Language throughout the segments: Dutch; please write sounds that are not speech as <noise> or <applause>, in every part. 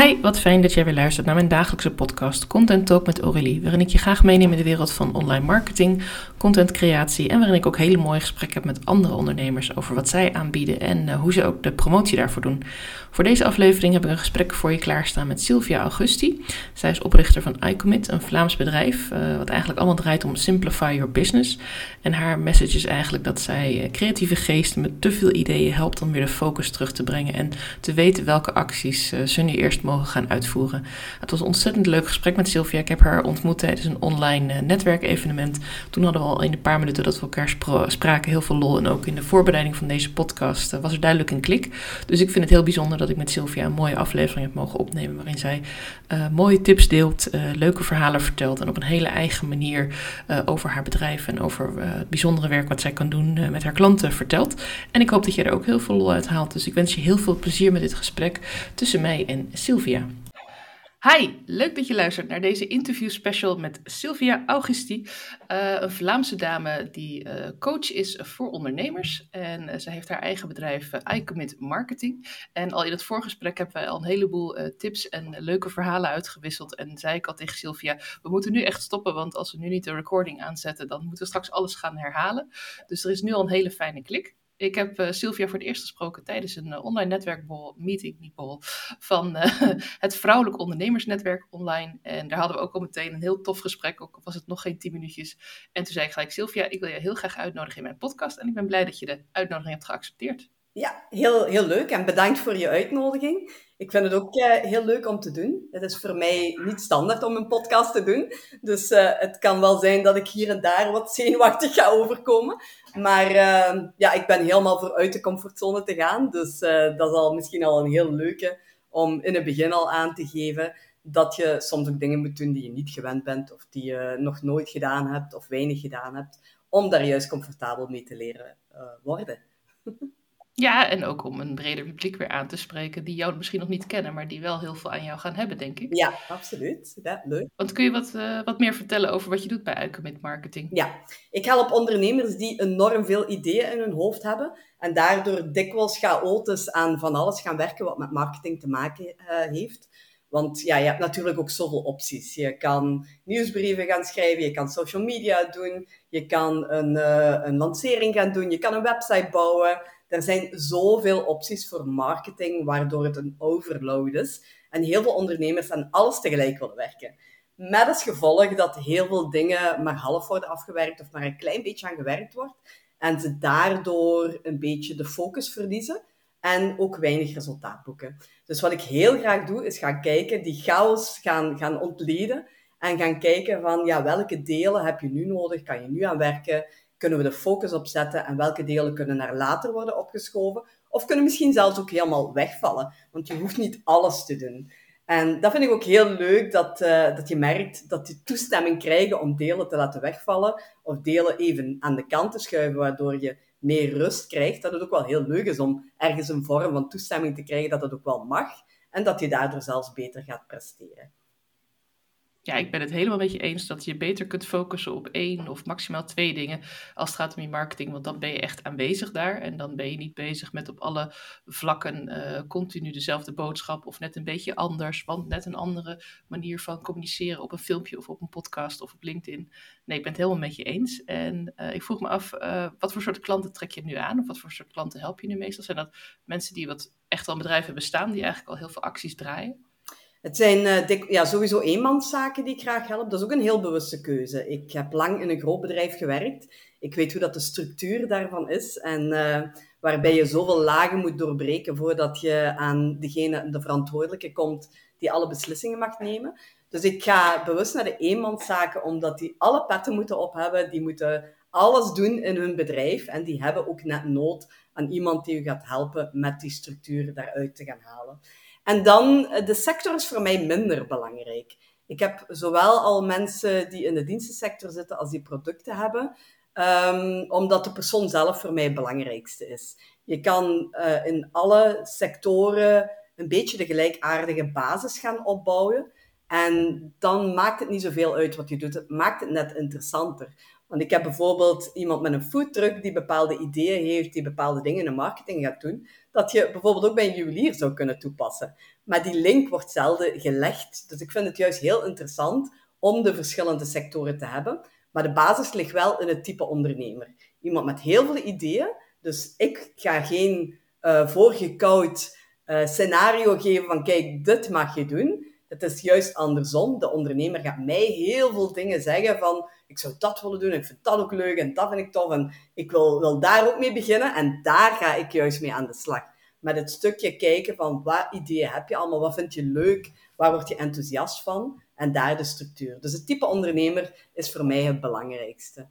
Hi, wat fijn dat jij weer luistert naar mijn dagelijkse podcast Content Talk met Aurélie, waarin ik je graag meeneem in de wereld van online marketing, contentcreatie en waarin ik ook hele mooie gesprekken heb met andere ondernemers over wat zij aanbieden en uh, hoe ze ook de promotie daarvoor doen. Voor deze aflevering heb ik een gesprek voor je klaarstaan met Sylvia Augusti. Zij is oprichter van iCommit, een Vlaams bedrijf uh, wat eigenlijk allemaal draait om Simplify Your Business. En haar message is eigenlijk dat zij uh, creatieve geesten met te veel ideeën helpt om weer de focus terug te brengen en te weten welke acties ze nu eerst mogen gaan uitvoeren. Het was een ontzettend leuk gesprek met Sylvia. Ik heb haar ontmoet tijdens een online uh, netwerkevenement. Toen hadden we al in een paar minuten dat we elkaar spraken heel veel lol. En ook in de voorbereiding van deze podcast uh, was er duidelijk een klik. Dus ik vind het heel bijzonder dat ik met Sylvia een mooie aflevering heb mogen opnemen. Waarin zij uh, mooie tips deelt, leuke verhalen vertelt. En op een hele eigen manier over haar bedrijf en over het bijzondere werk wat zij kan doen met haar klanten vertelt. En ik hoop dat je er ook heel veel lol uit haalt. Dus ik wens je heel veel plezier met dit gesprek tussen mij en Sylvia. Hi, leuk dat je luistert naar deze interview special met Sylvia Augusti, uh, een Vlaamse dame die uh, coach is voor ondernemers. En uh, ze heeft haar eigen bedrijf iCommit Marketing. En al in het voorgesprek hebben wij al een heleboel tips en leuke verhalen uitgewisseld. En zei ik al tegen Sylvia, we moeten nu echt stoppen, want als we nu niet de recording aanzetten, dan moeten we straks alles gaan herhalen. Dus er is nu al een hele fijne klik. Ik heb uh, Sylvia voor het eerst gesproken tijdens een uh, online netwerkbol, meeting, niet bol, van uh, <laughs> het Vrouwelijk Ondernemersnetwerk online. En daar hadden we ook al meteen een heel tof gesprek, ook was het nog geen tien minuutjes. En toen zei ik gelijk, Sylvia, ik wil je heel graag uitnodigen in mijn podcast. En ik ben blij dat je de uitnodiging hebt geaccepteerd. Ja, heel, heel leuk en bedankt voor je uitnodiging. Ik vind het ook uh, heel leuk om te doen. Het is voor mij niet standaard om een podcast te doen. Dus uh, het kan wel zijn dat ik hier en daar wat zenuwachtig ga overkomen. Maar uh, ja, ik ben helemaal voor uit de comfortzone te gaan. Dus dat is al misschien al een heel leuke om in het begin al aan te geven dat je soms ook dingen moet doen die je niet gewend bent of die je nog nooit gedaan hebt of weinig gedaan hebt, om daar juist comfortabel mee te leren worden. Ja, en ook om een breder publiek weer aan te spreken die jou misschien nog niet kennen, maar die wel heel veel aan jou gaan hebben, denk ik. Ja, absoluut. Ja, leuk. Want kun je wat, uh, wat meer vertellen over wat je doet bij Ucommit Marketing? Ja, ik help ondernemers die enorm veel ideeën in hun hoofd hebben en daardoor dikwijls chaotisch aan van alles gaan werken wat met marketing te maken uh, heeft. Want ja, je hebt natuurlijk ook zoveel opties. Je kan nieuwsbrieven gaan schrijven, je kan social media doen, je kan een, uh, een lancering gaan doen, je kan een website bouwen. Er zijn zoveel opties voor marketing, waardoor het een overload is. En heel veel ondernemers aan alles tegelijk willen werken. Met als gevolg dat heel veel dingen maar half worden afgewerkt of maar een klein beetje aan gewerkt wordt. En ze daardoor een beetje de focus verliezen en ook weinig resultaat boeken. Dus wat ik heel graag doe, is gaan kijken, die chaos gaan, gaan ontleden en gaan kijken van ja, welke delen heb je nu nodig, kan je nu aan werken, kunnen we de focus op zetten en welke delen kunnen naar later worden opgeschoven? Of kunnen misschien zelfs ook helemaal wegvallen, want je hoeft niet alles te doen. En dat vind ik ook heel leuk, dat, uh, dat je merkt dat je toestemming krijgen om delen te laten wegvallen, of delen even aan de kant te schuiven, waardoor je meer rust krijgt. Dat het ook wel heel leuk is om ergens een vorm van toestemming te krijgen dat het ook wel mag, en dat je daardoor zelfs beter gaat presteren ja, ik ben het helemaal met je eens dat je beter kunt focussen op één of maximaal twee dingen als het gaat om je marketing. Want dan ben je echt aanwezig daar en dan ben je niet bezig met op alle vlakken uh, continu dezelfde boodschap of net een beetje anders. Want net een andere manier van communiceren op een filmpje of op een podcast of op LinkedIn. Nee, ik ben het helemaal met je eens. En uh, ik vroeg me af, uh, wat voor soort klanten trek je nu aan? Of wat voor soort klanten help je nu meestal? Zijn dat mensen die wat echt al bedrijven hebben staan, die eigenlijk al heel veel acties draaien? Het zijn dik, ja, sowieso eenmanszaken die ik graag help. Dat is ook een heel bewuste keuze. Ik heb lang in een groot bedrijf gewerkt. Ik weet hoe dat de structuur daarvan is. En uh, waarbij je zoveel lagen moet doorbreken voordat je aan degene, de verantwoordelijke komt die alle beslissingen mag nemen. Dus ik ga bewust naar de eenmanszaken, omdat die alle petten moeten ophebben. Die moeten alles doen in hun bedrijf. En die hebben ook net nood aan iemand die u gaat helpen met die structuur daaruit te gaan halen. En dan, eh, de sector is voor mij minder belangrijk. Ik heb zowel al mensen die in de dienstensector zitten als die producten hebben, um, omdat de persoon zelf voor mij het belangrijkste is. Je kan uh, in alle sectoren een beetje de gelijkaardige basis gaan opbouwen. En dan maakt het niet zoveel uit wat je doet. Het maakt het net interessanter. Want ik heb bijvoorbeeld iemand met een foodtruck die bepaalde ideeën heeft, die bepaalde dingen in de marketing gaat doen, dat je bijvoorbeeld ook bij een juwelier zou kunnen toepassen. Maar die link wordt zelden gelegd. Dus ik vind het juist heel interessant om de verschillende sectoren te hebben. Maar de basis ligt wel in het type ondernemer. Iemand met heel veel ideeën. Dus ik ga geen uh, voorgekoud uh, scenario geven van kijk, dit mag je doen. Het is juist andersom. De ondernemer gaat mij heel veel dingen zeggen van ik zou dat willen doen, ik vind dat ook leuk en dat vind ik tof en ik wil, wil daar ook mee beginnen en daar ga ik juist mee aan de slag. Met het stukje kijken van wat ideeën heb je allemaal, wat vind je leuk, waar word je enthousiast van en daar de structuur. Dus het type ondernemer is voor mij het belangrijkste.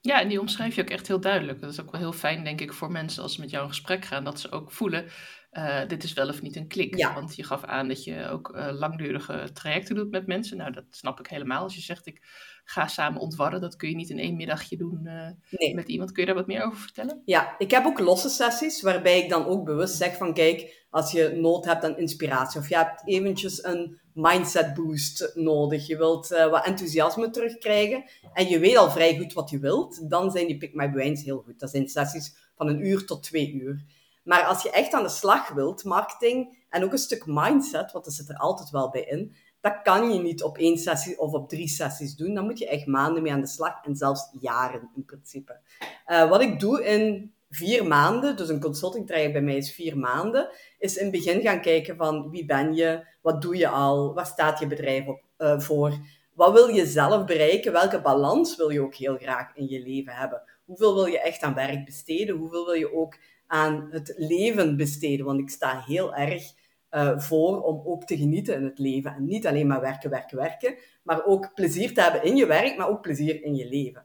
Ja, en die omschrijf je ook echt heel duidelijk. Dat is ook wel heel fijn, denk ik, voor mensen als ze met jou in gesprek gaan, dat ze ook voelen uh, dit is wel of niet een klik. Ja. Want je gaf aan dat je ook uh, langdurige trajecten doet met mensen. Nou, dat snap ik helemaal. Als je zegt, ik ga samen ontwarren, dat kun je niet in één middagje doen uh, met iemand. Kun je daar wat meer over vertellen? Ja, ik heb ook losse sessies, waarbij ik dan ook bewust zeg van, kijk, als je nood hebt aan inspiratie, of je hebt eventjes een mindset boost nodig, je wilt wat enthousiasme terugkrijgen, en je weet al vrij goed wat je wilt, dan zijn die Pick My Brains heel goed. Dat zijn sessies van een uur tot twee uur. Maar als je echt aan de slag wilt, marketing en ook een stuk mindset, want er zit er altijd wel bij in, dat kan je niet op één sessie of op drie sessies doen. Dan moet je echt maanden mee aan de slag en zelfs jaren in principe. Uh, wat ik doe in vier maanden, dus een consulting traject bij mij is vier maanden, is in het begin gaan kijken van wie ben je, wat doe je al, waar staat je bedrijf op, uh, voor, wat wil je zelf bereiken, welke balans wil je ook heel graag in je leven hebben, hoeveel wil je echt aan werk besteden, hoeveel wil je ook aan het leven besteden. Want ik sta heel erg uh, voor om ook te genieten in het leven. En niet alleen maar werken, werken, werken. Maar ook plezier te hebben in je werk, maar ook plezier in je leven.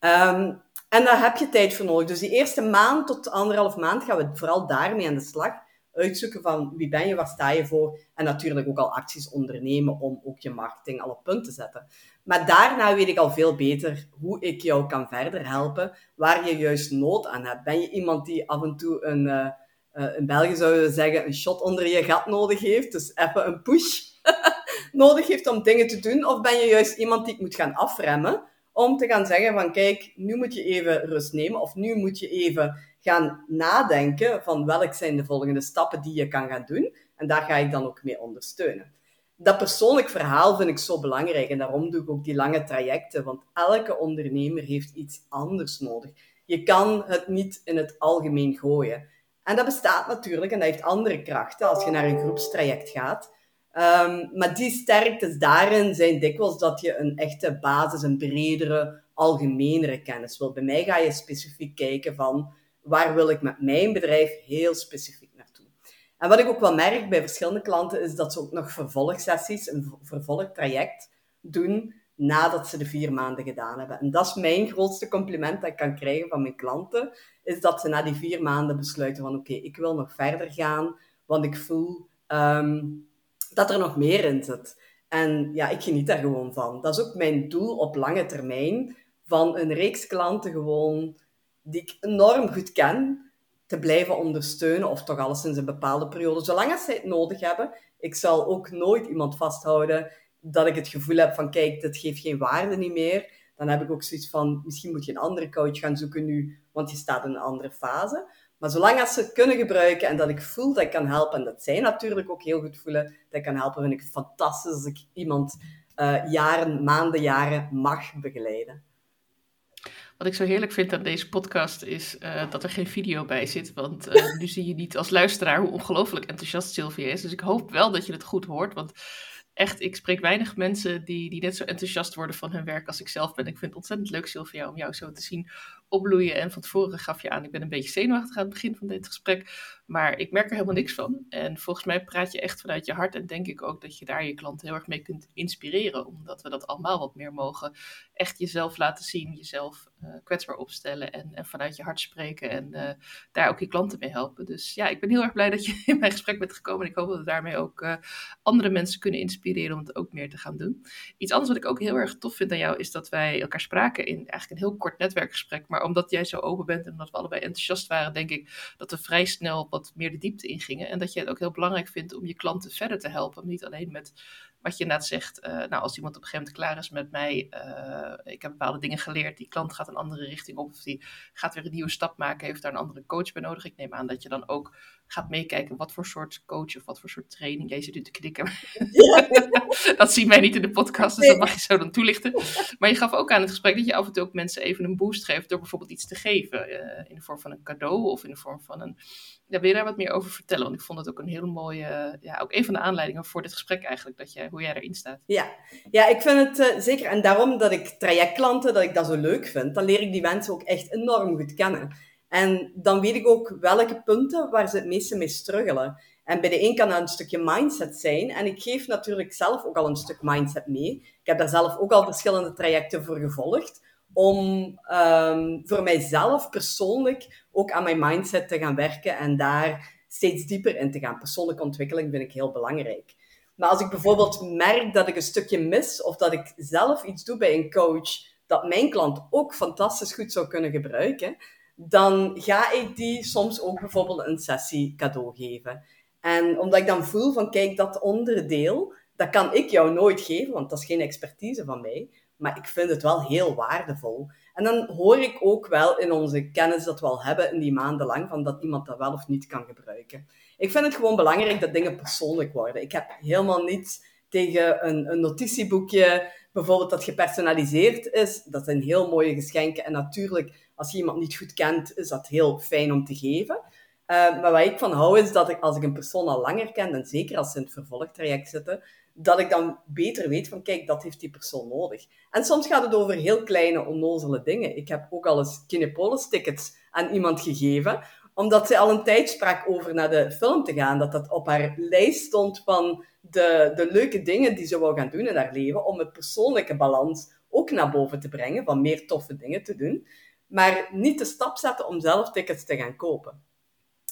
Um, en daar heb je tijd voor nodig. Dus die eerste maand tot anderhalf maand gaan we vooral daarmee aan de slag. Uitzoeken van wie ben je, waar sta je voor. En natuurlijk ook al acties ondernemen om ook je marketing al op punt te zetten. Maar daarna weet ik al veel beter hoe ik jou kan verder helpen, waar je juist nood aan hebt. Ben je iemand die af en toe een, uh, uh, in België zeggen, een shot onder je gat nodig heeft, dus even een push <laughs> nodig heeft om dingen te doen? Of ben je juist iemand die ik moet gaan afremmen, om te gaan zeggen van kijk, nu moet je even rust nemen, of nu moet je even gaan nadenken van welke zijn de volgende stappen die je kan gaan doen. En daar ga ik dan ook mee ondersteunen dat persoonlijk verhaal vind ik zo belangrijk en daarom doe ik ook die lange trajecten, want elke ondernemer heeft iets anders nodig. Je kan het niet in het algemeen gooien. En dat bestaat natuurlijk en dat heeft andere krachten als je naar een groepstraject gaat. Um, maar die sterktes daarin zijn dikwijls dat je een echte basis, een bredere, algemenere kennis wilt. Bij mij ga je specifiek kijken van waar wil ik met mijn bedrijf heel specifiek en wat ik ook wel merk bij verschillende klanten, is dat ze ook nog vervolgsessies, een vervolgtraject doen nadat ze de vier maanden gedaan hebben. En dat is mijn grootste compliment dat ik kan krijgen van mijn klanten, is dat ze na die vier maanden besluiten van oké, ik wil nog verder gaan, want ik voel um, dat er nog meer in zit. En ja, ik geniet daar gewoon van. Dat is ook mijn doel op lange termijn, van een reeks klanten gewoon die ik enorm goed ken, te blijven ondersteunen, of toch alleszins een bepaalde periode, zolang als zij het nodig hebben. Ik zal ook nooit iemand vasthouden dat ik het gevoel heb van, kijk, dit geeft geen waarde niet meer. Dan heb ik ook zoiets van, misschien moet je een andere coach gaan zoeken nu, want je staat in een andere fase. Maar zolang als ze het kunnen gebruiken en dat ik voel dat ik kan helpen, en dat zij natuurlijk ook heel goed voelen dat ik kan helpen, vind ik fantastisch als ik iemand uh, jaren, maanden, jaren mag begeleiden. Wat ik zo heerlijk vind aan deze podcast is uh, dat er geen video bij zit. Want uh, <laughs> nu zie je niet als luisteraar hoe ongelooflijk enthousiast Sylvia is. Dus ik hoop wel dat je het goed hoort. Want echt, ik spreek weinig mensen die, die net zo enthousiast worden van hun werk als ik zelf ben. Ik vind het ontzettend leuk, Sylvia, om jou zo te zien opbloeien. En van tevoren gaf je aan, ik ben een beetje zenuwachtig aan het begin van dit gesprek. Maar ik merk er helemaal niks van. En volgens mij praat je echt vanuit je hart. En denk ik ook dat je daar je klanten heel erg mee kunt inspireren. Omdat we dat allemaal wat meer mogen. Echt jezelf laten zien, jezelf uh, kwetsbaar opstellen. En, en, vanuit je hart spreken. En uh, daar ook je klanten mee helpen. Dus ja, ik ben heel erg blij dat je <laughs> in mijn gesprek bent gekomen. En ik hoop dat we daarmee ook uh, andere mensen kunnen inspireren om het ook meer te gaan doen. Iets anders wat ik ook heel erg tof vind aan jou is dat wij elkaar spraken in eigenlijk een heel kort netwerkgesprek. Maar omdat jij zo open bent en omdat we allebei enthousiast waren, denk ik dat we vrij snel wat meer de diepte ingingen. En dat je het ook heel belangrijk vindt om je klanten verder te helpen. Niet alleen met wat je inderdaad zegt, uh, nou, als iemand op een gegeven moment klaar is met mij, uh, ik heb bepaalde dingen geleerd, die klant gaat een andere richting op, of die gaat weer een nieuwe stap maken, heeft daar een andere coach bij nodig. Ik neem aan dat je dan ook gaat meekijken wat voor soort coach of wat voor soort training. Jij zit nu te knikken. <laughs> dat zien wij niet in de podcast, dus dat mag je zo dan toelichten. Maar je gaf ook aan het gesprek dat je af en toe ook mensen even een boost geeft door bijvoorbeeld iets te geven. Uh, in de vorm van een cadeau of in de vorm van een. Daar wil je daar wat meer over vertellen? Want ik vond het ook een hele mooie. Ja, ook een van de aanleidingen voor dit gesprek eigenlijk. Dat jij, hoe jij erin staat. Ja, ja ik vind het uh, zeker. En daarom dat ik trajectklanten, dat ik dat zo leuk vind. Dan leer ik die mensen ook echt enorm goed kennen. En dan weet ik ook welke punten waar ze het meeste mee struggelen. En bij de een kan dat een stukje mindset zijn. En ik geef natuurlijk zelf ook al een stuk mindset mee. Ik heb daar zelf ook al verschillende trajecten voor gevolgd. Om um, voor mijzelf persoonlijk ook aan mijn mindset te gaan werken en daar steeds dieper in te gaan. Persoonlijke ontwikkeling vind ik heel belangrijk. Maar als ik bijvoorbeeld merk dat ik een stukje mis of dat ik zelf iets doe bij een coach dat mijn klant ook fantastisch goed zou kunnen gebruiken, dan ga ik die soms ook bijvoorbeeld een sessie cadeau geven. En omdat ik dan voel van, kijk, dat onderdeel, dat kan ik jou nooit geven, want dat is geen expertise van mij. Maar ik vind het wel heel waardevol. En dan hoor ik ook wel in onze kennis dat we al hebben in die maanden lang, van dat iemand dat wel of niet kan gebruiken. Ik vind het gewoon belangrijk dat dingen persoonlijk worden. Ik heb helemaal niets tegen een, een notitieboekje, bijvoorbeeld dat gepersonaliseerd is. Dat zijn heel mooie geschenken. En natuurlijk, als je iemand niet goed kent, is dat heel fijn om te geven. Uh, maar wat ik van hou is dat ik, als ik een persoon al langer ken, en zeker als ze in het vervolgtraject zitten, dat ik dan beter weet van, kijk, dat heeft die persoon nodig. En soms gaat het over heel kleine, onnozele dingen. Ik heb ook al eens Kinepolis-tickets aan iemand gegeven, omdat zij al een tijd sprak over naar de film te gaan, dat dat op haar lijst stond van de, de leuke dingen die ze wou gaan doen in haar leven, om het persoonlijke balans ook naar boven te brengen, van meer toffe dingen te doen, maar niet de stap zetten om zelf tickets te gaan kopen.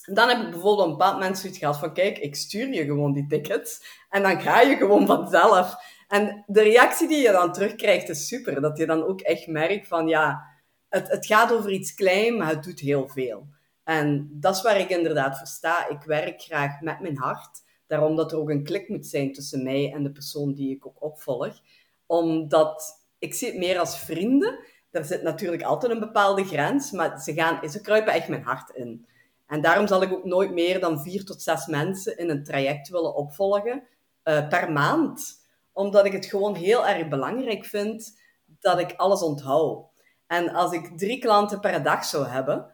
En dan heb ik bijvoorbeeld een bepaald mensen zoiets gehad van, kijk, ik stuur je gewoon die tickets en dan ga je gewoon vanzelf. En de reactie die je dan terugkrijgt is super. Dat je dan ook echt merkt van, ja, het, het gaat over iets klein, maar het doet heel veel. En dat is waar ik inderdaad voor sta. Ik werk graag met mijn hart. Daarom dat er ook een klik moet zijn tussen mij en de persoon die ik ook opvolg. Omdat ik zie het meer als vrienden. Er zit natuurlijk altijd een bepaalde grens, maar ze, gaan, ze kruipen echt mijn hart in. En daarom zal ik ook nooit meer dan vier tot zes mensen in een traject willen opvolgen uh, per maand. Omdat ik het gewoon heel erg belangrijk vind dat ik alles onthoud. En als ik drie klanten per dag zou hebben,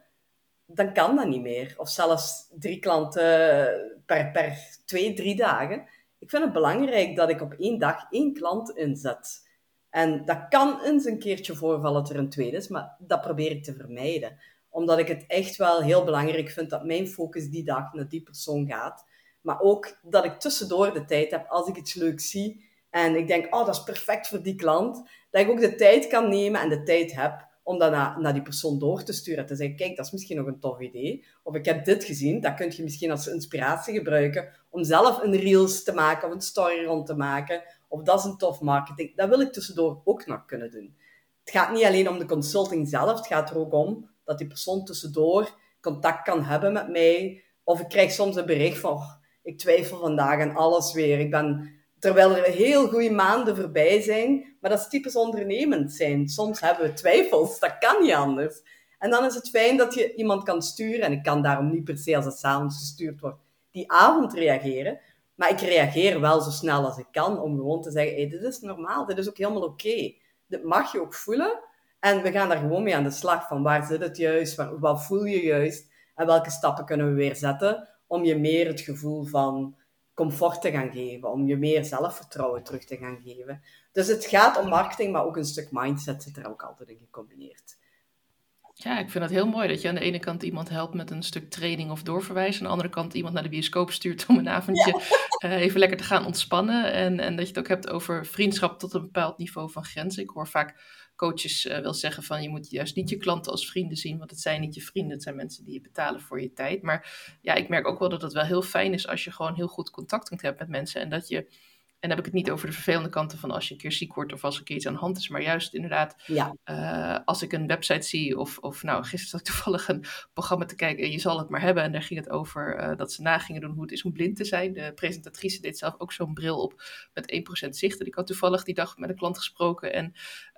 dan kan dat niet meer. Of zelfs drie klanten per, per twee, drie dagen. Ik vind het belangrijk dat ik op één dag één klant inzet. En dat kan eens een keertje voorvallen dat er een tweede is, maar dat probeer ik te vermijden omdat ik het echt wel heel belangrijk vind dat mijn focus die dag naar die persoon gaat. Maar ook dat ik tussendoor de tijd heb als ik iets leuks zie. En ik denk, oh, dat is perfect voor die klant. Dat ik ook de tijd kan nemen en de tijd heb om dat naar, naar die persoon door te sturen. Te zeggen, kijk, dat is misschien nog een tof idee. Of ik heb dit gezien, dat kun je misschien als inspiratie gebruiken om zelf een reels te maken of een story rond te maken. Of dat is een tof marketing. Dat wil ik tussendoor ook nog kunnen doen. Het gaat niet alleen om de consulting zelf, het gaat er ook om dat die persoon tussendoor contact kan hebben met mij. Of ik krijg soms een bericht van, ik twijfel vandaag aan alles weer. Ik ben, terwijl er heel goede maanden voorbij zijn, maar dat is typisch ondernemend zijn. Soms hebben we twijfels, dat kan niet anders. En dan is het fijn dat je iemand kan sturen, en ik kan daarom niet per se als het s'avonds gestuurd wordt, die avond reageren. Maar ik reageer wel zo snel als ik kan om gewoon te zeggen, hey, dit is normaal, dit is ook helemaal oké. Dit mag je ook voelen. En we gaan daar gewoon mee aan de slag van waar zit het juist, waar, wat voel je juist en welke stappen kunnen we weer zetten om je meer het gevoel van comfort te gaan geven, om je meer zelfvertrouwen terug te gaan geven. Dus het gaat om marketing, maar ook een stuk mindset zit er ook altijd in gecombineerd. Ja, ik vind het heel mooi dat je aan de ene kant iemand helpt met een stuk training of doorverwijzen. Aan de andere kant iemand naar de bioscoop stuurt om een avondje <laughs> eh, even lekker te gaan ontspannen. En, en dat je het ook hebt over vriendschap tot een bepaald niveau van grenzen. Ik hoor vaak coaches uh, wil zeggen van je moet juist niet je klanten als vrienden zien, want het zijn niet je vrienden, het zijn mensen die je betalen voor je tijd. Maar ja, ik merk ook wel dat het wel heel fijn is als je gewoon heel goed contact kunt hebben met mensen en dat je dan heb ik het niet over de vervelende kanten van als je een keer ziek wordt of als er een keer iets aan de hand is. Maar juist inderdaad, ja. Eh, als ik een website zie of, of nou, gisteren zat ik toevallig een programma te kijken. Je zal het maar hebben. En daar ging het over uh, dat ze na gingen doen hoe het is om blind te zijn. De presentatrice deed zelf ook zo'n bril op met 1% zicht. En ik had toevallig die dag met een klant gesproken en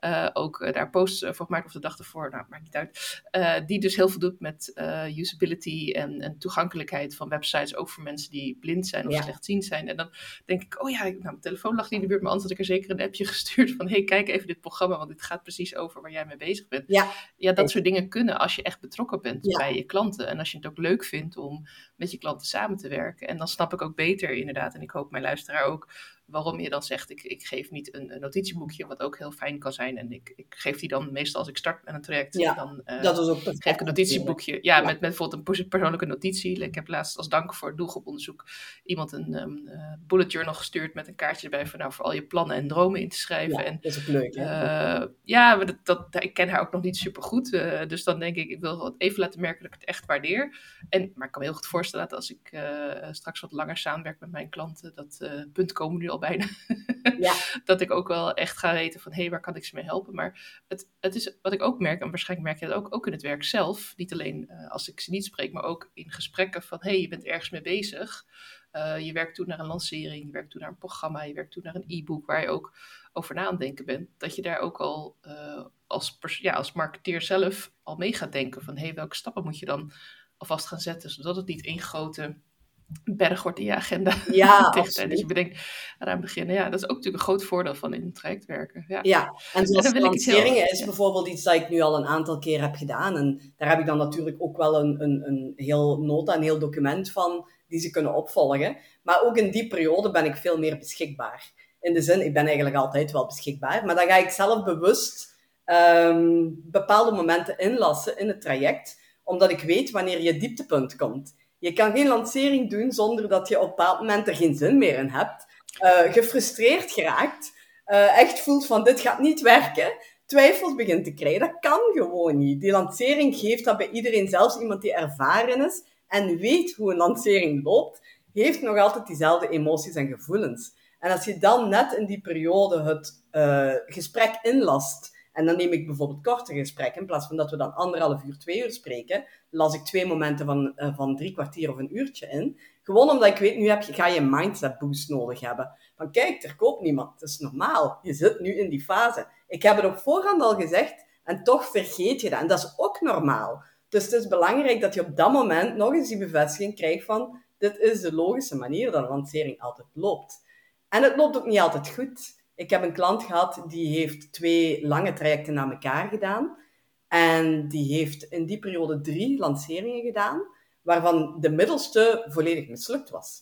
uh, ook daar posts voor gemaakt of de dag ervoor. Nou, maakt niet uit. die dus heel veel doet met usability en, en, toegankelijkheid van websites. Ook voor mensen die blind zijn of ja. slechtziend zijn. En dan denk ik, oh ja, nou, mijn telefoon lag niet in de buurt. Maar anders had ik er zeker een appje <laughs> gestuurd van, hey, kijk even dit programma. Want dit gaat precies over waar jij mee bezig bent. Ja, ja dat soort dingen kunnen als je echt betrokken bent bij je klanten. En als je het ook leuk vindt om met je klanten samen te werken. En dan snap ik ook beter inderdaad. En ik hoop mijn luisteraar ook waarom je dan zegt, ik, ik geef niet een, een, notitieboekje, wat ook heel fijn kan zijn. En ik, ik geef die dan meestal als ik start met een traject. Ja, dan uh, dat is ook geef ik een notitieboekje. Ja, Met, met bijvoorbeeld een persoonlijke notitie. Ik heb laatst als dank voor het doelgroeponderzoek iemand een um, uh, bullet journal gestuurd met een kaartje erbij van nou, voor al je plannen en dromen in te schrijven. Ja, en, dat is ook leuk. Uh, ja, maar dat, dat, ik ken haar ook nog niet super goed. dus dan denk ik, ik wil even laten merken dat ik het echt waardeer. En, maar ik kan me heel goed voorstellen dat als ik straks wat langer samenwerk met mijn klanten, dat punt komen nu al bijna. ja. <laughs> dat ik ook wel echt ga weten van, hé, hey, waar kan ik ze mee helpen? Maar het, het is wat ik ook merk, en waarschijnlijk merk je dat ook, ook in het werk zelf, niet alleen uh, als ik ze niet spreek, maar ook in gesprekken van, hé, hey, je bent ergens mee bezig. Uh, je werkt toe naar een lancering, je werkt toe naar een programma, je werkt toe naar een e-book waar je ook over na aan denken bent. Dat je daar ook al uh, als, ja, als marketeer zelf al mee gaat denken van, hé, hey, welke stappen moet je dan alvast gaan zetten, zodat het niet één grote berg wordt in je agenda. <laughs> Ja, <laughs> Dus je bedenkt eraan beginnen. Ja, dat is ook natuurlijk een groot voordeel van in het traject werken. Ja, ja en zoals en lanceringen is bijvoorbeeld iets dat ik nu al een aantal keer heb gedaan. En daar heb ik dan natuurlijk ook wel een, een, een heel nota, een heel document van die ze kunnen opvolgen. Maar ook in die periode ben ik veel meer beschikbaar. In de zin, ik ben eigenlijk altijd wel beschikbaar. Maar dan ga ik zelf bewust um, bepaalde momenten inlassen in het traject. Omdat ik weet wanneer je dieptepunt komt. Je kan geen lancering doen zonder dat je op een bepaald moment er geen zin meer in hebt. Uh, gefrustreerd geraakt. Uh, echt voelt van dit gaat niet werken. Twijfels begint te krijgen. Dat kan gewoon niet. Die lancering geeft dat bij iedereen, zelfs iemand die ervaren is en weet hoe een lancering loopt, heeft nog altijd diezelfde emoties en gevoelens. En als je dan net in die periode het uh, gesprek inlast en dan neem ik bijvoorbeeld korte gesprekken. In plaats van dat we dan anderhalf uur, twee uur spreken, las ik twee momenten van, uh, van drie kwartier of een uurtje in. Gewoon omdat ik weet, nu heb je, ga je een mindset boost nodig hebben. Van kijk, er koopt niemand. Het is normaal. Je zit nu in die fase. Ik heb het op voorhand al gezegd en toch vergeet je dat. En dat is ook normaal. Dus het is belangrijk dat je op dat moment nog eens die bevestiging krijgt van dit is de logische manier dat een lancering altijd loopt. En het loopt ook niet altijd goed. Ik heb een klant gehad die heeft twee lange trajecten na elkaar gedaan. En die heeft in die periode drie lanceringen gedaan, waarvan de middelste volledig mislukt was.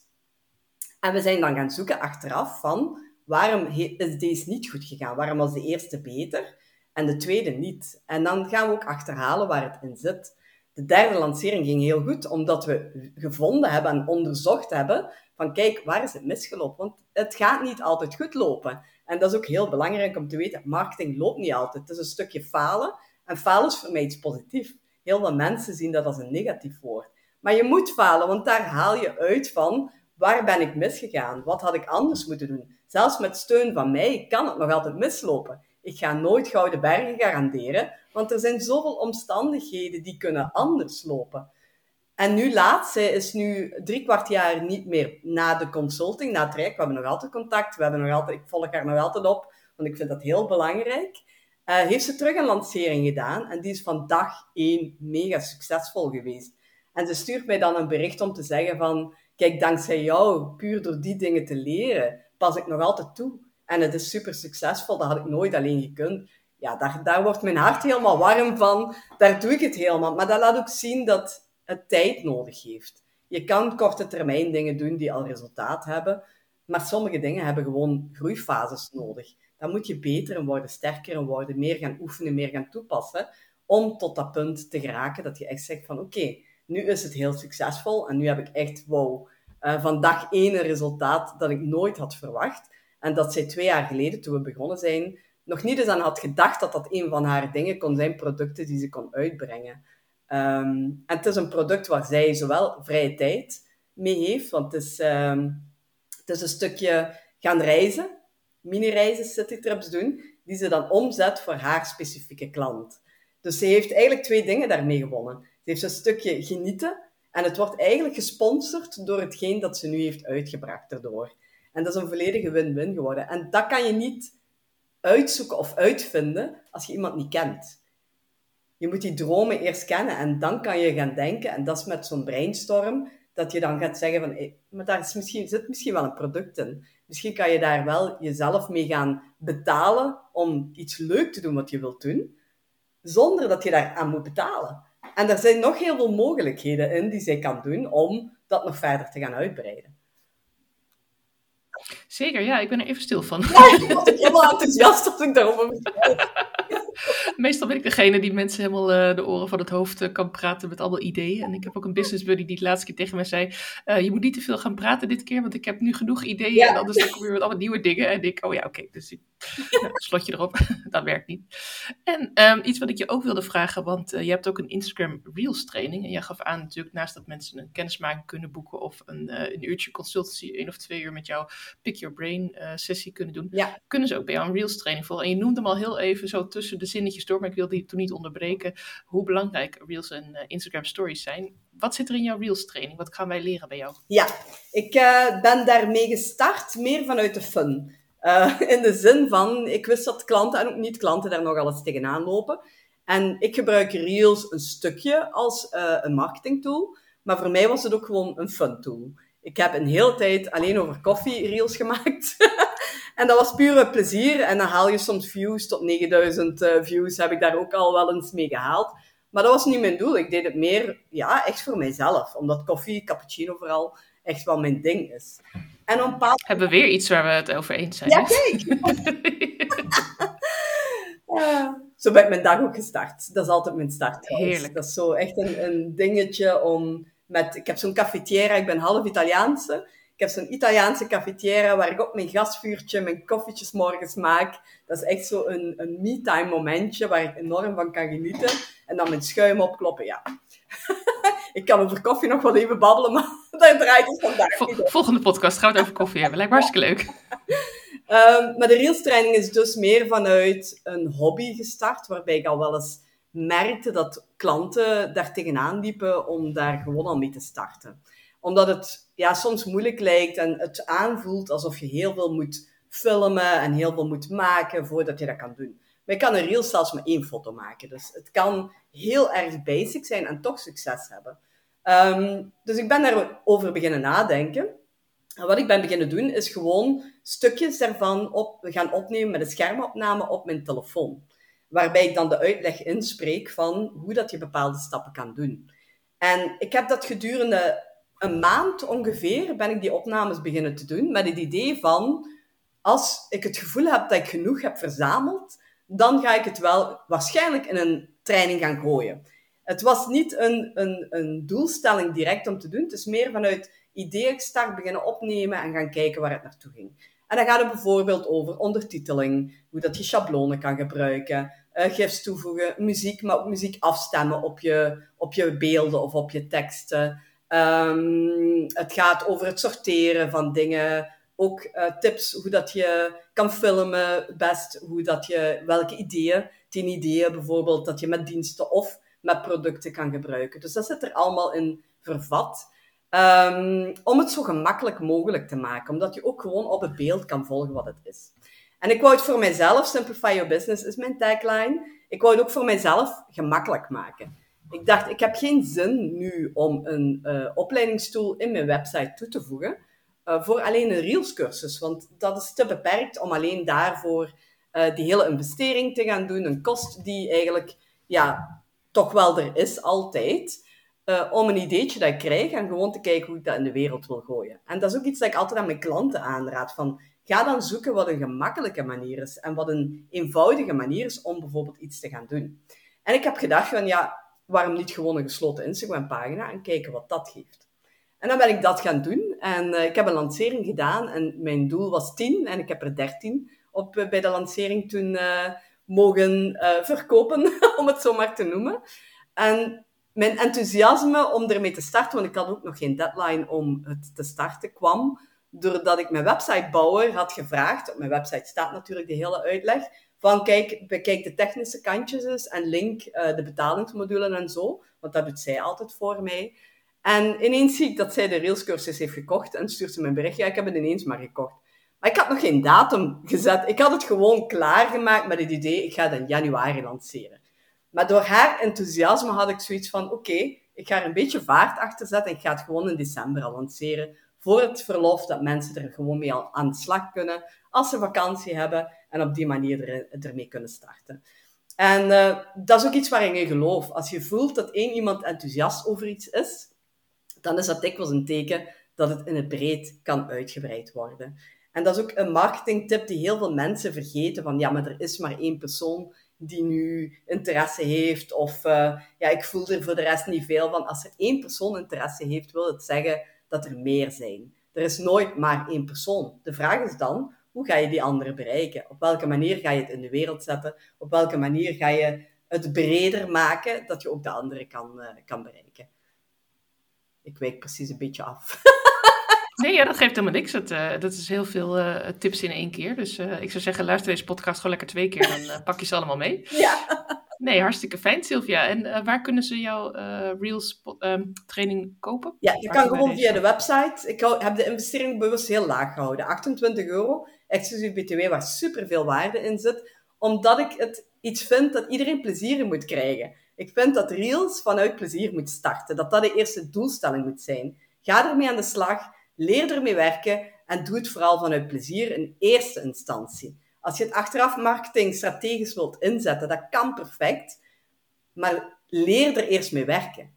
En we zijn dan gaan zoeken achteraf van waarom is deze niet goed gegaan? Waarom was de eerste beter en de tweede niet? En dan gaan we ook achterhalen waar het in zit. De derde lancering ging heel goed, omdat we gevonden hebben en onderzocht hebben van kijk, waar is het misgelopen? Want het gaat niet altijd goed lopen. En dat is ook heel belangrijk om te weten. Marketing loopt niet altijd. Het is een stukje falen. En falen is voor mij iets positiefs. Heel veel mensen zien dat als een negatief woord. Maar je moet falen, want daar haal je uit van waar ben ik misgegaan? Wat had ik anders moeten doen? Zelfs met steun van mij kan het nog altijd mislopen. Ik ga nooit gouden bergen garanderen, want er zijn zoveel omstandigheden die kunnen anders lopen. En nu laatste is nu drie kwart jaar niet meer na de consulting, na het traject. We hebben nog altijd contact, we hebben nog altijd, ik volg haar nog altijd op, want ik vind dat heel belangrijk. Uh, heeft ze terug een lancering gedaan en die is van dag één mega succesvol geweest. En ze stuurt mij dan een bericht om te zeggen van, kijk, dankzij jou, puur door die dingen te leren, pas ik nog altijd toe. En het is super succesvol, dat had ik nooit alleen gekund. Ja, daar, daar wordt mijn hart helemaal warm van, daar doe ik het helemaal. Maar dat laat ook zien dat het tijd nodig heeft. Je kan korte termijn dingen doen die al resultaat hebben, maar sommige dingen hebben gewoon groeifases nodig. Dan moet je beter en worden, sterker en worden, meer gaan oefenen, meer gaan toepassen, om tot dat punt te geraken dat je echt zegt van oké, nu is het heel succesvol en nu heb ik echt, wow, uh, van dag één een resultaat dat ik nooit had verwacht. En dat zij twee jaar geleden, toen we begonnen zijn, nog niet eens aan had gedacht dat dat een van haar dingen kon zijn, producten die ze kon uitbrengen. Um, en het is een product waar zij zowel vrije tijd mee heeft, want het is, um, het is een stukje gaan reizen, mini-reizen, citytrips doen, die ze dan omzet voor haar specifieke klant. Dus ze heeft eigenlijk twee dingen daarmee gewonnen. Ze heeft een stukje genieten en het wordt eigenlijk gesponsord door hetgeen dat ze nu heeft uitgebracht erdoor. En dat is een volledige win-win geworden. En dat kan je niet uitzoeken of uitvinden als je iemand niet kent. Je moet die dromen eerst kennen en dan kan je gaan denken. En dat is met zo'n brainstorm, dat je dan gaat zeggen van, maar daar is misschien, zit misschien wel een product in. Misschien kan je daar wel jezelf mee gaan betalen om iets leuk te doen wat je wilt doen, zonder dat je daar aan moet betalen. En er zijn nog heel veel mogelijkheden in die zij kan doen om dat nog verder te gaan uitbreiden. Zeker, ja, ik ben er even stil van. Ja, ik was helemaal enthousiast als ik daarover <laughs> <laughs> Meestal ben ik degene die mensen helemaal uh, de oren van het hoofd uh, kan praten met allemaal ideeën. En ik heb ook een business buddy die de laatste keer tegen mij zei: uh, Je moet niet te veel gaan praten dit keer, want ik heb nu genoeg ideeën. Ja. En anders kom je weer met allemaal nieuwe dingen. En ik: Oh ja, oké. Okay. Dus nou, <laughs> slotje erop. <laughs> dat werkt niet. En um, iets wat ik je ook wilde vragen, want je hebt ook een Instagram Reels training. En jij gaf aan natuurlijk, naast dat mensen een kennismaking kunnen boeken of een, een uurtje consultancy, één of twee uur met jou Pick Your Brain sessie kunnen doen, ja. kunnen ze ook bij jou een Reels training volgen. En je noemde hem al heel even zo tussen de zinnetjes maar ik wilde die toen niet onderbreken hoe belangrijk Reels en uh, Instagram Stories zijn. Wat zit er in jouw Reels training? Wat gaan wij leren bij jou? Ja, ik uh, ben daarmee gestart meer vanuit de fun. Uh, <laughs> in de zin van, ik wist dat klanten en ook niet-klanten daar nogal eens tegenaan lopen. En ik gebruik Reels een stukje als een marketingtool, maar voor mij was het ook gewoon een fun tool. Ik heb een hele tijd alleen over koffie Reels gemaakt. <laughs> En dat was pure plezier. En dan haal je soms views tot 9000 uh, eh, views. Heb ik daar ook al wel eens mee gehaald. Maar dat was niet mijn doel. Ik deed het meer, ja, echt voor mijzelf. Omdat koffie, cappuccino vooral, echt wel mijn ding is. En paar... Hebben we weer iets waar we het over eens zijn? Ja, kijk! <laughs> zo ben ik mijn dag ook gestart. Dat is altijd mijn start. Heerlijk. Dat is zo echt een, een dingetje om... Met, ik heb zo'n cafetiera, ik ben half Italiaanse. Ik heb zo'n Italiaanse cafetiera waar ik op mijn gasvuurtje mijn koffietjes morgens maak. Dat is echt zo een, een me-time momentje waar ik enorm van kan genieten. En dan mijn schuim opkloppen, ja. <laughs> ik kan over koffie nog wel even babbelen, maar <laughs> daar draait het vandaag Volgende podcast gaan we het over koffie hebben. Lijkt me hartstikke leuk. um, <laughs> maar de Reels training is dus meer vanuit een hobby gestart, waarbij ik al wel eens merkte dat klanten daar tegenaan liepen om daar gewoon al mee te starten omdat het ja, soms moeilijk lijkt en het aanvoelt alsof je heel veel moet filmen en heel veel moet maken voordat je dat kan doen. Maar je kan een reel zelfs met één foto maken. Dus het kan heel erg basic zijn en toch succes hebben. Um, dus ik ben daarover beginnen nadenken. En wat ik ben beginnen doen, is gewoon stukjes daarvan op, gaan opnemen met een schermopname op mijn telefoon. Waarbij ik dan de uitleg inspreek van hoe dat je bepaalde stappen kan doen. En ik heb dat gedurende een maand ongeveer ben ik die opnames beginnen te doen met het idee van, als ik het gevoel heb dat ik genoeg heb verzameld, dan ga ik het wel waarschijnlijk in een training gaan gooien. Het was niet een, een, een doelstelling direct om te doen. Het is meer vanuit ideeën start beginnen opnemen en gaan kijken waar het naartoe ging. En dan gaat het bijvoorbeeld over ondertiteling, hoe dat je schablonen kan gebruiken, uh, gifs toevoegen, muziek, maar ook muziek afstemmen op je, op je beelden of op je teksten. Um, het gaat over het sorteren van dingen. Ook uh, tips hoe dat je kan filmen, best hoe dat je, welke ideeën, tien ideeën bijvoorbeeld, dat je met diensten of met producten kan gebruiken. Dus dat zit er allemaal in vervat. Um, om het zo gemakkelijk mogelijk te maken, omdat je ook gewoon op het beeld kan volgen wat het is. En ik wou het voor mijzelf, Simplify Your Business is mijn tagline, ik wou het ook voor mijzelf gemakkelijk maken. Ik dacht, ik heb geen zin nu om een uh, in mijn website toe te voegen uh, voor alleen een Reels cursus, want dat is te beperkt om alleen daarvoor uh, die hele investering te gaan doen, een kost die eigenlijk ja, toch wel er is altijd, om een ideetje dat ik krijg en gewoon te kijken hoe ik dat in de wereld wil gooien. En dat is ook iets dat ik altijd aan mijn klanten aanraad, van ga dan zoeken wat een gemakkelijke manier is en wat een eenvoudige manier is om bijvoorbeeld iets te gaan doen. En ik heb gedacht van ja, waarom niet gewoon een gesloten Instagram-pagina en kijken wat dat geeft. En dan ben ik dat gaan doen. En uh, ik heb een lancering gedaan en mijn doel was 10 en ik heb er 13 op, uh, bij de lancering toen uh, mogen verkopen, <laughs> om het zo maar te noemen. En mijn enthousiasme om ermee te starten, want ik had ook nog geen deadline om het te starten, kwam doordat ik mijn websitebouwer had gevraagd, op mijn website staat natuurlijk de hele uitleg, van kijk, bekijk de technische kantjes eens en link uh, de betalingsmodule en zo, want dat doet zij altijd voor mij. En ineens zie ik dat zij de Rails cursus heeft gekocht en stuurt ze me een bericht, ja, ik heb het ineens maar gekocht. Maar ik had nog geen datum gezet. Ik had het gewoon klaargemaakt met het idee, ik ga het in januari lanceren. Maar door haar enthousiasme had ik zoiets van, oké, ik ga er een beetje vaart achter zetten en ik ga het gewoon in december al lanceren. Voor het verlof, dat mensen er gewoon mee al aan de slag kunnen als ze vakantie hebben en op die manier er, ermee kunnen starten. En uh, dat is ook iets waar ik in geloof. Als je voelt dat één iemand enthousiast over iets is, dan is dat dikwijls een teken dat het in het breed kan uitgebreid worden. En dat is ook een marketingtip die heel veel mensen vergeten. Van ja, maar er is maar één persoon die nu interesse heeft. Of uh, ja, ik voel er voor de rest niet veel van. Als er één persoon interesse heeft, wil het zeggen dat er meer zijn. Er is nooit maar één persoon. De vraag is dan, hoe ga je die anderen bereiken? Op welke manier ga je het in de wereld zetten? Op welke manier ga je het breder maken, dat je ook de anderen kan, uh, kan bereiken? Ik wijk precies een beetje af. <laughs> Nee, ja, dat geeft helemaal niks. Het, uh, dat is heel veel uh, tips in één keer. Dus uh, ik zou zeggen, luister deze podcast gewoon lekker twee keer. Dan pak je ze allemaal mee. <laughs> Ja. Nee, hartstikke fijn, Sylvia. En waar kunnen ze jouw Reels um, training kopen? Ja, je kan gewoon via de website. Ik hou, heb de investering bewust heel laag gehouden. 28 euro, exclusief BTW, waar super veel waarde in zit. Omdat ik het iets vind dat iedereen plezier in moet krijgen. Ik vind dat Reels vanuit plezier moet starten. Dat dat de eerste doelstelling moet zijn. Ga ermee aan de slag leer ermee werken en doe het vooral vanuit plezier in eerste instantie. Als je het achteraf marketing strategisch wilt inzetten, dat kan perfect, maar leer er eerst mee werken.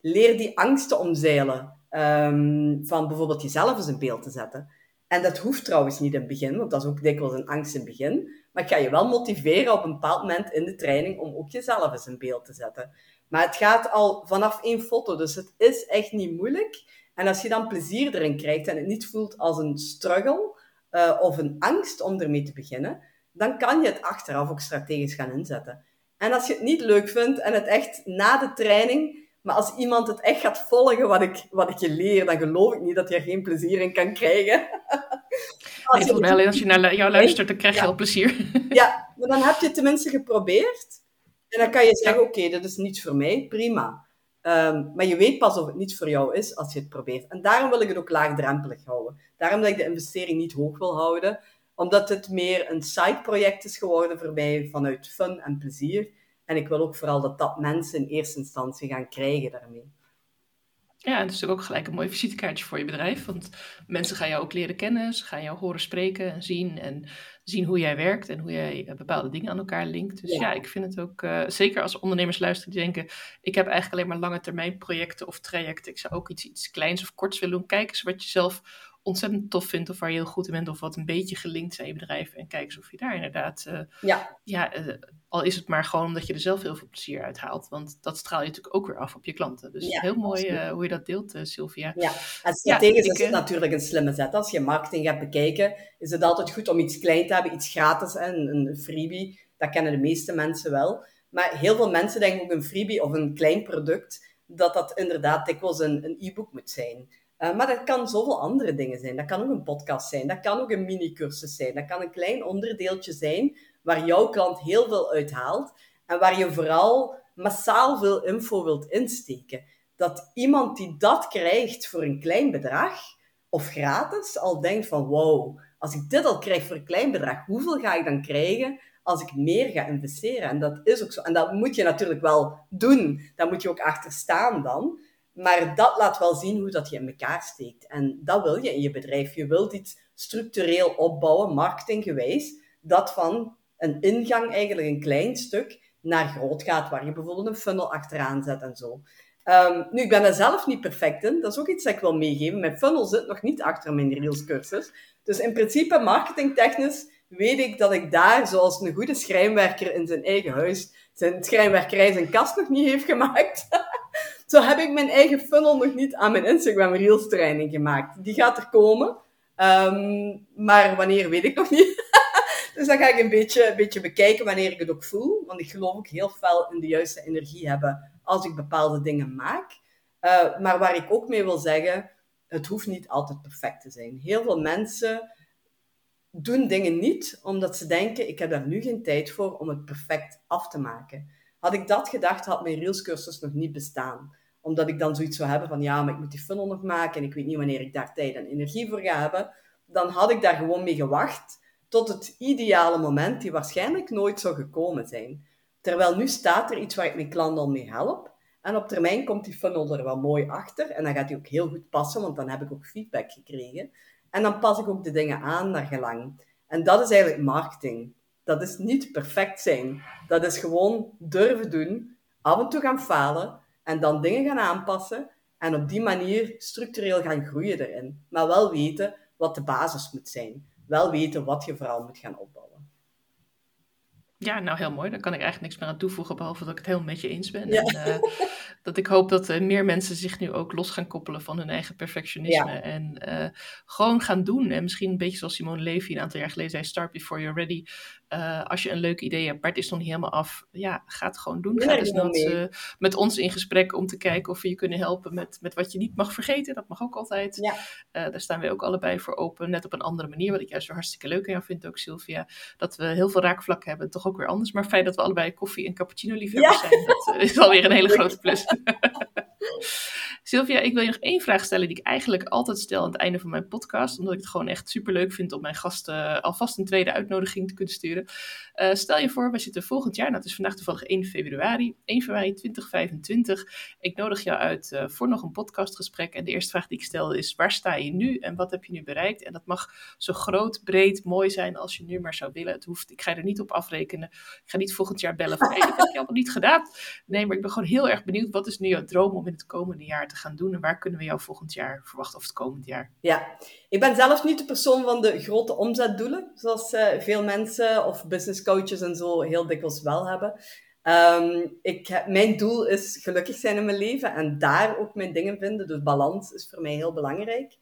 Leer die angsten omzeilen um, van bijvoorbeeld jezelf eens in beeld te zetten. En dat hoeft trouwens niet in het begin, want dat is ook dikwijls een angst in het begin. Maar ik ga je wel motiveren op een bepaald moment in de training om ook jezelf eens in beeld te zetten. Maar het gaat al vanaf één foto, dus het is echt niet moeilijk. En als je dan plezier erin krijgt en het niet voelt als een struggle uh, of een angst om ermee te beginnen, dan kan je het achteraf ook strategisch gaan inzetten. En als je het niet leuk vindt en het echt na de training, maar als iemand het echt gaat volgen wat ik, wat ik je leer, dan geloof ik niet dat je er geen plezier in kan krijgen. als <laughs> nee, je als je naar jou luistert, dan krijg je ja. al plezier. ja, maar dan heb je het tenminste geprobeerd. En dan kan je zeggen, oké, okay, dat is niets voor mij, prima. Um, maar je weet pas of het niet voor jou is als je het probeert. En daarom wil ik het ook laagdrempelig houden. Daarom dat ik de investering niet hoog wil houden. Omdat het meer een side-project is geworden voor mij vanuit fun en plezier. En ik wil ook vooral dat dat mensen in eerste instantie gaan krijgen daarmee. Ja, en dat is natuurlijk ook gelijk een mooi visitekaartje voor je bedrijf. Want mensen gaan jou ook leren kennen, ze gaan jou horen spreken en zien. En zien hoe jij werkt en hoe jij eh, bepaalde dingen aan elkaar linkt. Dus ja, ik vind het ook, uh, zeker als ondernemers luisteren die denken, ik heb eigenlijk alleen maar lange termijn projecten of trajecten. Ik zou ook iets, iets kleins of korts willen doen. Kijk eens wat je zelf ontzettend tof vindt of waar je heel goed in bent of wat een beetje gelinkt aan je bedrijf. En kijk eens of je daar inderdaad, uh, ja, ja uh, al is het maar gewoon omdat je er zelf heel veel plezier uit haalt. Want dat straal je natuurlijk ook weer af op je klanten. Dus ja, heel mooi uh, hoe je dat deelt, Sylvia. Ja, en strategisch is het natuurlijk een slimme zet. Als je marketing gaat bekijken, is het altijd goed om iets klein te hebben, iets gratis, een, een freebie. Dat kennen de meeste mensen wel. Maar heel veel mensen denken ook een freebie of een klein product, dat dat inderdaad dikwijls een e-book moet zijn. Uh, maar dat kan zoveel andere dingen zijn. Dat kan ook een podcast zijn, dat kan ook een mini-cursus zijn, dat kan een klein onderdeeltje zijn waar jouw klant heel veel uithaalt en waar je vooral massaal veel info wilt insteken. Dat iemand die dat krijgt voor een klein bedrag of gratis al denkt van wow, als ik dit al krijg voor een klein bedrag, hoeveel ga ik dan krijgen als ik meer ga investeren? En dat is ook zo. En dat moet je natuurlijk wel doen. Daar moet je ook achter staan dan. Maar dat laat wel zien hoe dat je in elkaar steekt. En dat wil je in je bedrijf. Je wilt iets structureel opbouwen, marketinggewijs, dat van een ingang eigenlijk een klein stuk naar groot gaat, waar je bijvoorbeeld een funnel achteraan zet en zo. Um, nu, ik ben er zelf niet perfect in. Dat is ook iets dat ik wil meegeven. Mijn funnel zit nog niet achter mijn Reels cursus. Dus in principe, marketingtechnisch, weet ik dat ik daar, zoals een goede schrijnwerker in zijn eigen huis, zijn schrijnwerkerij zijn kast nog niet heeft gemaakt. <laughs> Zo heb ik mijn eigen funnel nog niet aan mijn Instagram Reels training gemaakt. Die gaat er komen. Um, maar wanneer weet ik nog niet. <laughs> dus dan ga ik een beetje, een beetje bekijken wanneer ik het ook voel. Want ik geloof ook heel fel in de juiste energie hebben als ik bepaalde dingen maak. Uh, maar waar ik ook mee wil zeggen, het hoeft niet altijd perfect te zijn. Heel veel mensen doen dingen niet omdat ze denken, ik heb daar nu geen tijd voor om het perfect af te maken. Had ik dat gedacht, had mijn Reels-cursus nog niet bestaan. Omdat ik dan zoiets zou hebben van, ja, maar ik moet die funnel nog maken en ik weet niet wanneer ik daar tijd en energie voor ga hebben. Dan had ik daar gewoon mee gewacht tot het ideale moment, die waarschijnlijk nooit zou gekomen zijn. Terwijl nu staat er iets waar ik mijn klant al mee help. En op termijn komt die funnel er wel mooi achter. En dan gaat die ook heel goed passen, want dan heb ik ook feedback gekregen. En dan pas ik ook de dingen aan naar gelang. En dat is eigenlijk marketing. Dat is niet perfect zijn. Dat is gewoon durven doen, af en toe gaan falen en dan dingen gaan aanpassen. En op die manier structureel gaan groeien erin. Maar wel weten wat de basis moet zijn. Wel weten wat je vooral moet gaan opbouwen. Ja, nou heel mooi. Daar kan ik eigenlijk niks meer aan toevoegen, behalve dat ik het helemaal met je eens ben. En, uh, <laughs> dat ik hoop dat uh, meer mensen zich nu ook los gaan koppelen van hun eigen perfectionisme. Ja. En uh, gewoon gaan doen. En misschien een beetje zoals Simone Levy een aantal jaar geleden zei: Start before you're ready. Als je een leuk idee hebt, maar het is nog niet helemaal af. Ja, ga het gewoon doen. Ga dus met, met ons in gesprek om te kijken of we je kunnen helpen met, met wat je niet mag vergeten. Dat mag ook altijd. Ja. daar staan we ook allebei voor open. Net op een andere manier, wat ik juist weer hartstikke leuk aan jou vind ook, Sylvia. Dat we heel veel raakvlakken hebben. Toch ook weer anders. Maar feit dat we allebei koffie en cappuccino liefhebbers ja. zijn, dat is alweer een hele <laughs> grote plus. <laughs> Sylvia, ik wil je nog één vraag stellen die ik eigenlijk altijd stel aan het einde van mijn podcast. Omdat ik het gewoon echt super leuk vind om mijn gasten alvast een tweede uitnodiging te kunnen sturen. Uh, stel je voor, we zitten volgend jaar, het is vandaag toevallig 1 februari, 1 februari 2025. Ik nodig jou uit uh, voor nog een podcastgesprek. En de eerste vraag die ik stel is, waar sta je nu en wat heb je nu bereikt? En dat mag zo groot, breed, mooi zijn als je nu maar zou willen. Het hoeft, ik ga er niet op afrekenen. Ik ga niet volgend jaar bellen van, dat heb je allemaal niet gedaan. Nee, maar ik ben gewoon heel erg benieuwd, wat is nu jouw droom om in het komende jaar te gaan doen? En waar kunnen we jou volgend jaar verwachten of het komend jaar? Ja, ik ben zelf niet de persoon van de grote omzetdoelen, zoals uh, veel mensen of business en zo heel dikwijls wel hebben. Um, ik, mijn doel is gelukkig zijn in mijn leven en daar ook mijn dingen vinden. Dus balans is voor mij heel belangrijk.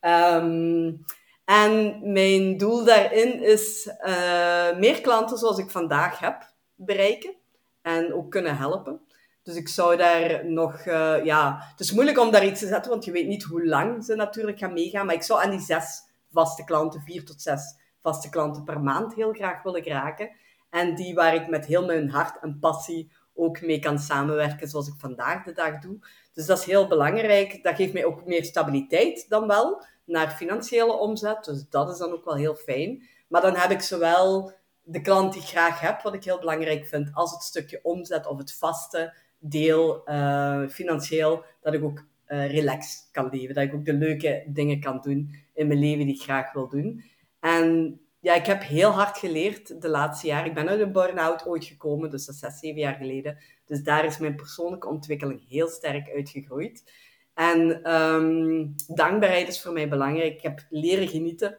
Um, en mijn doel daarin is uh, meer klanten zoals ik vandaag heb bereiken en ook kunnen helpen. Dus ik zou daar nog, uh, ja, het is moeilijk om daar iets te zetten, want je weet niet hoe lang ze natuurlijk gaan meegaan. Maar ik zou aan die zes vaste klanten, vier tot zes vaste klanten per maand heel graag willen geraken. En die waar ik met heel mijn hart en passie ook mee kan samenwerken, zoals ik vandaag de dag doe. Dus dat is heel belangrijk. Dat geeft mij ook meer stabiliteit dan wel naar financiële omzet. Dus dat is dan ook wel heel fijn. Maar dan heb ik zowel de klant die ik graag heb, wat ik heel belangrijk vind, als het stukje omzet of het vaste deel uh, financieel, dat ik ook uh, relaxed kan leven. Dat ik ook de leuke dingen kan doen in mijn leven die ik graag wil doen. En ja, ik heb heel hard geleerd de laatste jaren. Ik ben uit een burn-out ooit gekomen, dus dat is zes, zeven jaar geleden. Dus daar is mijn persoonlijke ontwikkeling heel sterk uitgegroeid. En um, dankbaarheid is voor mij belangrijk. Ik heb leren genieten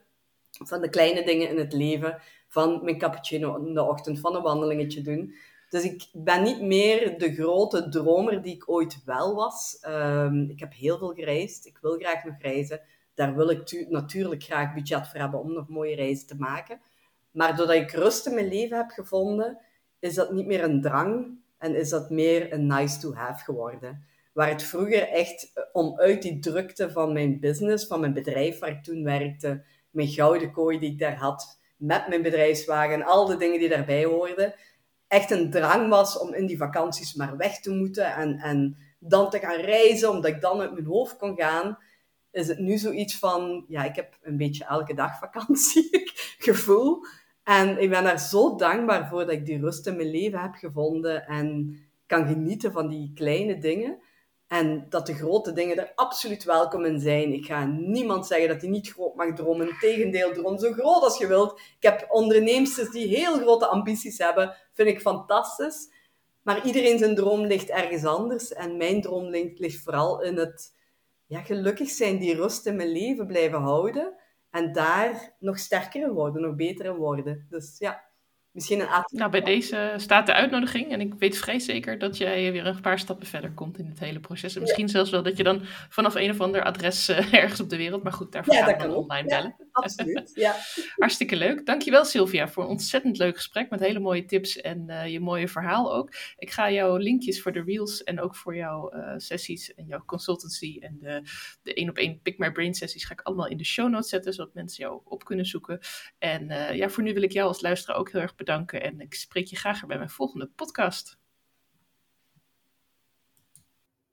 van de kleine dingen in het leven. Van mijn cappuccino in de ochtend, van een wandelingetje doen. Dus ik ben niet meer de grote dromer die ik ooit wel was. Um, ik heb heel veel gereisd. Ik wil graag nog reizen. Daar wil ik natuurlijk graag budget voor hebben om nog mooie reizen te maken. Maar doordat ik rust in mijn leven heb gevonden, is dat niet meer een drang en is dat meer een nice to have geworden. Waar het vroeger echt eh, om uit die drukte van mijn business, van mijn bedrijf waar ik toen werkte, mijn gouden kooi die ik daar had, met mijn bedrijfswagen, al de dingen die daarbij hoorden, echt een drang was om in die vakanties maar weg te moeten en, en dan te gaan reizen, omdat ik dan uit mijn hoofd kon gaan, is het nu zoiets van, ja, ik heb een beetje elke dag vakantie <laughs> gevoel. En ik ben daar zo dankbaar voor dat ik die rust in mijn leven heb gevonden en kan genieten van die kleine dingen. En dat de grote dingen er absoluut welkom in zijn. Ik ga niemand zeggen dat hij niet groot mag dromen. Integendeel, droom zo groot als je wilt. Ik heb onderneemsters die heel grote ambities hebben. Vind ik fantastisch. Maar iedereen zijn droom ligt ergens anders. En mijn droom ligt vooral in het ja, gelukkig zijn, die rust in mijn leven blijven houden. En daar nog sterker in worden, nog beter in worden. Dus ja. Misschien een Nou, bij deze staat de uitnodiging. En ik weet vrij zeker dat jij weer een paar stappen verder komt in het hele proces. En misschien zelfs wel dat je dan vanaf een of ander adres uh, <laughs> ergens op de wereld. Maar goed, daarvoor ja, gaan we dan online bellen. <laughs> absoluut. Ja. Hartstikke leuk. Dankjewel Sylvia voor een ontzettend leuk gesprek met hele mooie tips en uh, je mooie verhaal ook. Ik ga jouw linkjes voor de reels en ook voor jouw uh, sessies en jouw consultancy en de, de één op één Pick My Brain sessies ga ik allemaal in de show notes zetten, zodat mensen jou op kunnen zoeken. En ja, voor nu wil ik jou als luisteraar ook heel erg bedanken en ik spreek je graag bij mijn volgende podcast.